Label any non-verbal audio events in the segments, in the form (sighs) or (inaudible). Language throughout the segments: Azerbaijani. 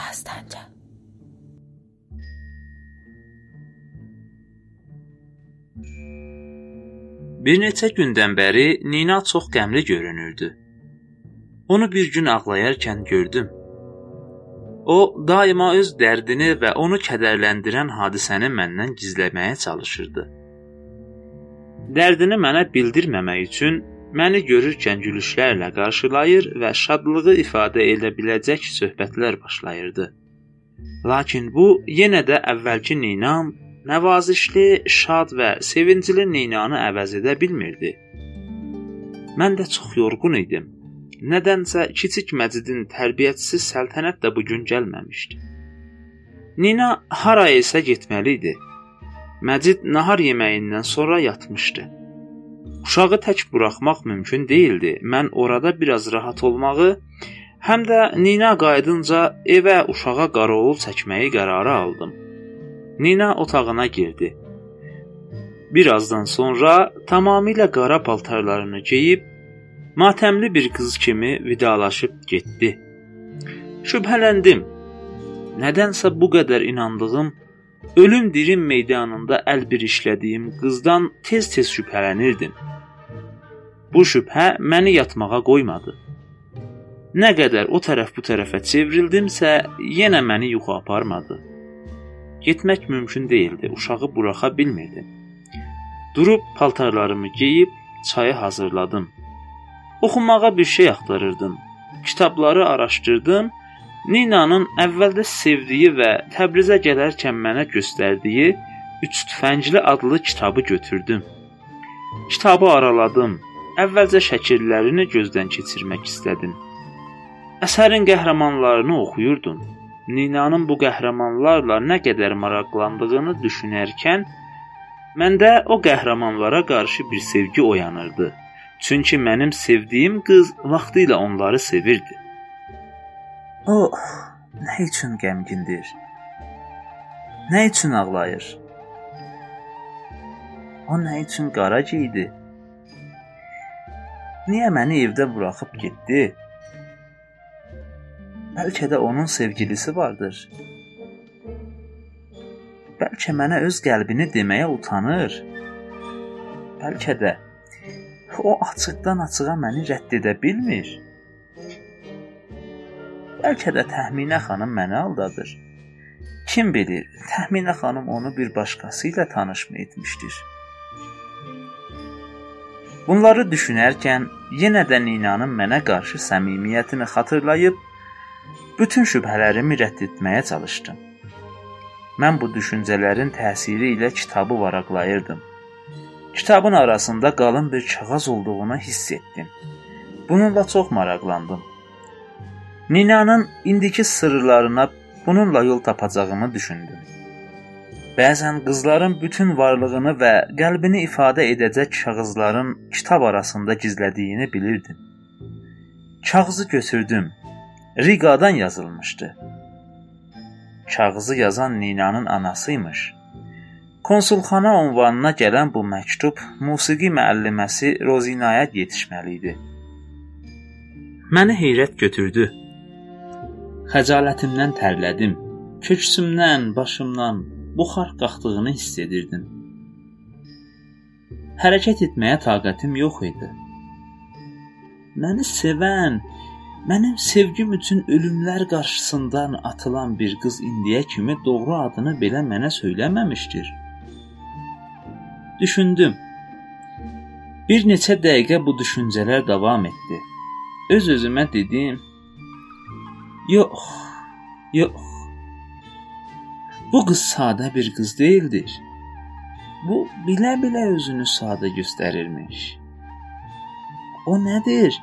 Dastanca. Bir neçə gündən bəri Nina çox qəmli görünürdü. Onu bir gün ağlayarkən gördüm. O daima öz dərdini və onu kədərləndirən hadisəni məndən gizləməyə çalışırdı. Dərdini mənə bildirməmək üçün məni görürkən gülüşlərlə qarşılayır və şadlığı ifadə edə biləcək söhbətlər başlayırdı. Lakin bu yenə də əvvəlki Ninam nəvazişli, şad və sevincli Ninanı əvəz edə bilmirdi. Mən də çox yorğun idim. Nədənsə kiçik Məcidin tərbiyəçisi Səltənət də bu gün gəlməmişdi. Nina haraya isə getməli idi. Məcid nahar yeməyindən sonra yatmışdı. Uşağı tək buraxmaq mümkün değildi. Mən orada biraz rahat olmağı, həm də Nina qayıdınca evə uşağa qarovul çəkməyi qərarı aldım. Nina otağına girdi. Birazdan sonra tamamilə qara paltarlarını geyib matəmli bir qız kimi vidalaşıb getdi. Şübhələndim. Nədənsə bu qədər inandığım, ölüm dirim meydanında əl bir işlədiyim qızdan tez-tez şübhələnirdim. Bu şübhə məni yatmağa qoymadı. Nə qədər o tərəf bu tərəfə çevrildimsə, yenə məni yuxu aparmadı. Getmək mümkün değildi. Uşağı buraxa bilmirdim. Durub paltarlarımı geyib çayı hazırladım. Oxumağa bir şey axtarırdım. Kitabları araşdırdım. Ninanın əvvəldə sevdiyi və Təbrizə gələrkən mənə göstərdiyi Üç tüfəngli adlı kitabı götürdüm. Kitabı araladım. Əvvəlcə şəkillərini gözdən keçirmək istədim. Əsərin qəhrəmanlarını oxuyurdum. Ninanın bu qəhrəmanlarla nə qədər maraqlandığını düşünərkən məndə o qəhrəmanlara qarşı bir sevgi oyanırdı. Çünki mənim sevdiyim qız vaxtı ilə onları sevirdi. O nə üçün qəmgindir? Nə üçün ağlayır? O nə üçün qara geydi? Niyə məni evdə buraxıb getdi? Bəlkə də onun sevgilisi vardır. Bəlkə mənə öz qəlbini deməyə utanır. Bəlkə də o açıqdan açığa məni rədd edə bilmir. Bəlkə də Təxminə xanım məni aldadır. Kim bilir, Təxminə xanım onu bir başqası ilə tanış mı etmişdir? Bunları düşünərkən yenə də Ninanın mənə qarşı səmimiyyətini xatırlayıb Bütün şübhələrimi rədd etməyə çalışdım. Mən bu düşüncələrin təsiri ilə kitabı varaqlayırdım. Kitabın arasında qalın bir kağız olduğunu hiss etdim. Bununla çox maraqlandım. Ninanın indiki sırlarına bununla yol tapacağımı düşündüm. Bəzən qızların bütün varlığını və qəlbini ifadə edəcək kağızların kitab arasında gizlədiyini bilirdim. Kağızı götürdüm Riqadan yazılmışdı. Kağızı yazan Ninanın anasıymış. Konsulxana ünvanına gələn bu məktub musiqi müəlliməsi Rozinaya yetişməli idi. Məni heyrət götürdü. Xəcalətimdən tərlədim. Köksümdən, başımdan buxar qalxdığını hiss edirdim. Hərəkət etməyə taqətim yox idi. Məni sevən, Mənim sevgim üçün ölümlər qarşısından atılan bir qız indiyə kimi doğru adını belə mənə söyləməmişdir. Düşündüm. Bir neçə dəqiqə bu düşüncələr davam etdi. Öz-özümə dedim: Yox, yox. Bu qız sadə bir qız deyildir. Bu bilə-bilə özünü sadə göstərirmiş. O nədir?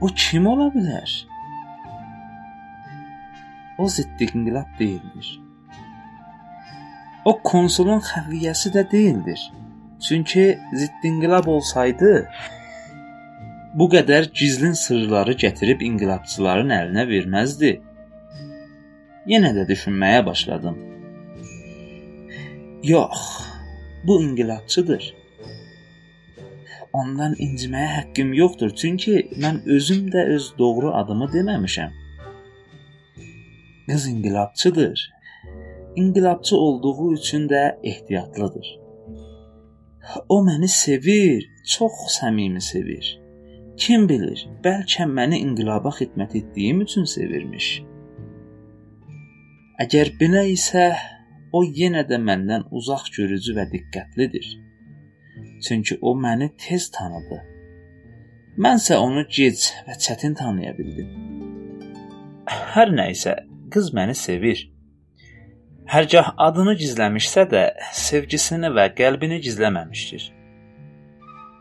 O kim ola bilər? O ziddi inqilab deyildir. O konsulun xəfiyyəsi də deyildir. Çünki ziddi inqilab olsaydı, bu qədər gizlin sırları gətirib inqilabçıların əlinə verməzdi. Yenə də düşünməyə başladım. Yox, bu inqilabçıdır ondan inciməyə haqqım yoxdur, çünki mən özüm də öz doğru adımı deməmişəm. qız inqilabçıdır. İnqilabçı olduğu üçün də ehtiyatlıdır. O məni sevir, çox səmimi sevir. Kim bilir, bəlkə məni inqilaba xidmət etdiyim üçün sevirmiş. Əgər belə isə, o yenə də məndən uzaq görücü və diqqətlidir. Çünki o məni tez tanıdı. Mənsə onu gec və çətin tanıya bildim. Hər nə isə, qız məni sevir. Hərgah adını gizləmişsə də, sevgisini və qəlbini gizləməmişdir.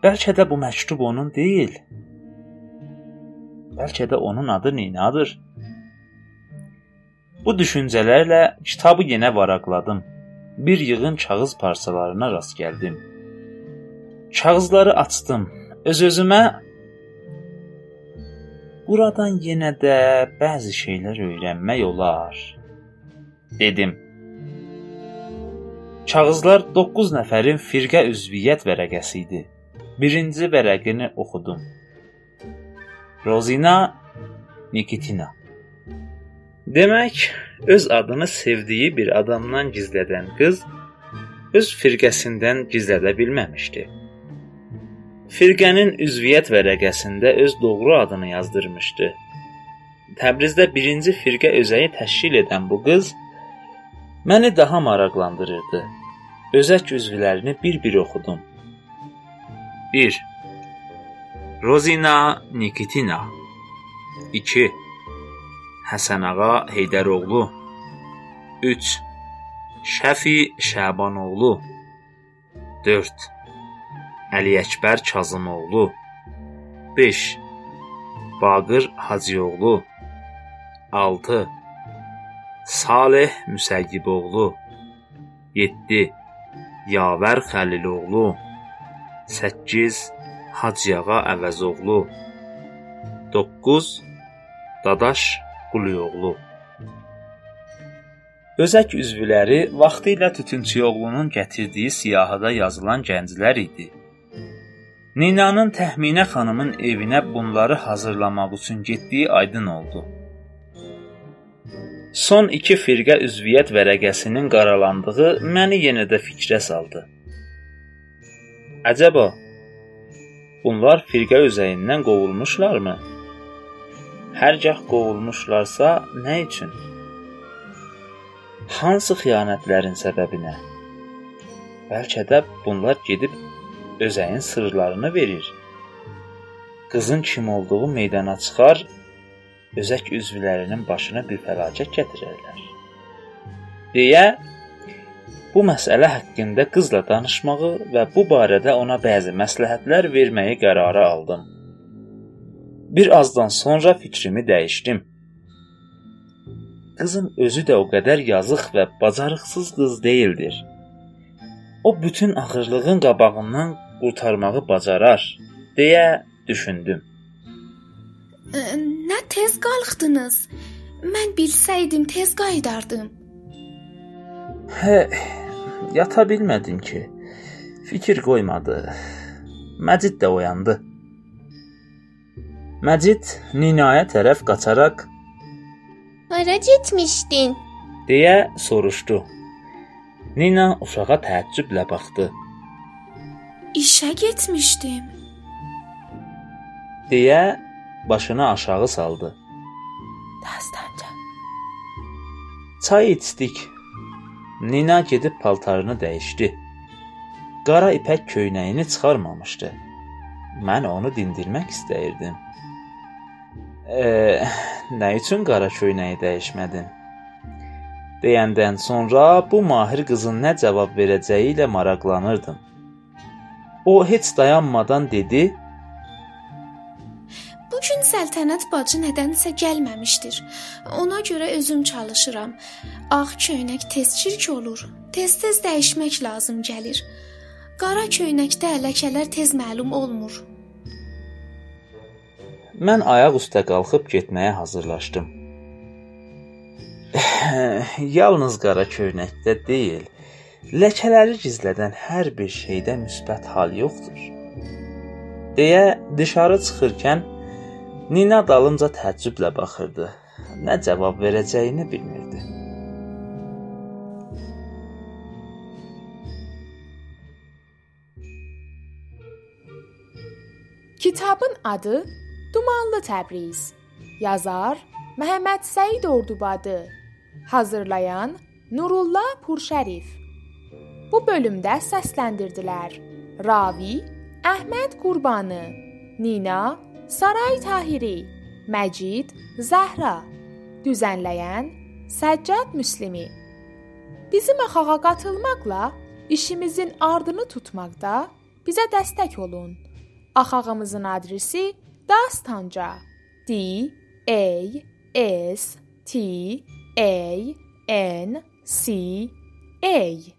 Bəlkə də bu məktub onun deyil, Bəlkə də onun adı Ninadır. Bu düşüncələrlə kitabı yenə varaqladım. Bir yığın kağız parçalarına rast gəldim. Kağızları açdım. Öz-özümə buradan yenə də bəzi şeylər öyrənmək olar, dedim. Kağızlar 9 nəfərin firqə üzviyyət vərəqəsi idi. Birinci vərəqini oxudum. Rozina Nikitina. Demək, öz adını sevdiyi bir adamdan gizlədən qız öz firqəsindən gizlədə bilməmişdi. Firqənin üzviyyət vərəqəsində öz doğru adını yazdırmışdı. Təbrizdə birinci firqə özəyi təşkil edən bu qız məni daha maraqlandırırdı. Özək üzvlərini bir-bir oxudum. 1. Rozina Nikitina 2. Həsənağa Heydəroğlu 3. Şəfi Şabanoğlu 4. Əli Əkbər Kazımoğlu 5. Baqır Hacıoğlu 6. Salih Müsəyyiboğlu 7. Yavər Xəliloğlu 8. Hacıyağa Əvəzoğlu 9 Dadaş Quluyoğlu Özək üzvləri vaxtilə Tütünçüyoğlunun gətirdiyi siyahıda yazılan gənclər idi. Ninanın təxminə xanımın evinə bunları hazırlamaq üçün getdiyi aydın oldu. Son 2 firqə üzviyyət vərəqəsinin qaralandığı məni yenə də fikrə saldı. Əcəba Bunlar firqə özəyindən qovulmuşlarmı? Hərgah qovulmuşlarsa, nə üçün? Hansı xəyanətlərin səbəbinə? Bəlkə də bunlar gedib özəyin sırlarını verir. Qızın kim olduğu meydana çıxar, özək üzvlərinin başına bir fəlakət gətirərlər. deyə Bu məsələ haqqında qızla danışmağı və bu barədə ona bəzi məsləhətlər verməyi qərara aldım. Bir azdan sonra fikrimi dəyişdim. Qızın özü də o qədər yazıq və bacarıqsız qız deyildir. O bütün ağırlığın qabağından qurtarmağı bacarar, deyə düşündüm. Nə tez qalxdınız? Mən bilsəydim tez qayıdardım. Hə, yata bilmədim ki. Fikir qoymadı. Məcid də oyandı. Məcid Ninaya tərəf qaçaraq "Hara getmişdin?" deyə soruşdu. Nina uşağa təəccüblə baxdı. "İşə getmişdim." deyə başını aşağı saldı. Dastanca. Çay içdik. Nina gedib paltarını dəyişdi. Qara ipək köynəyini çıxarmamışdı. Mən onu dindirmək istəyirdim. "E, nə üçün qara köynəyi dəyişmədin?" deyəndən sonra bu mahir qızın nə cavab verəcəyi ilə maraqlanırdım. O heç dayanmadan dedi: Bu gün Səltənət bacı nədənsə gəlməmişdir. Ona görə özüm çalışıram. Ağ köynək tez çirk olur. Tez-tez dəyişmək lazım gəlir. Qara köynəkdə ləkələr tez məlum olmur. Mən ayaq üstə qalxıb getməyə hazırlaşdım. (sighs) Yalnız qara köynəkdə deyil, ləkələri gizlədən hər bir şeydə müsbət hal yoxdur. deyə dışarı çıxırkən Nina dalımca təəccüblə baxırdı. nə cavab verəcəyini bilmirdi. Kitabın adı Dumanlı Təbriz. Yazar Məhəmməd Səid Ordubadı. Hazırlayan Nurullah Purşərif. Bu bölümdə səsləndirdilər: Ravi Əhməd Qurbanı, Nina Saray Tahiri, Məcid Zəhra, düzənləyən Səccad Müslimi. Bizim axağa qatılmaqla işimizin ardını tutmaqda bizə dəstək olun. Axağımızın adresi Dastanca. D A S T A N C A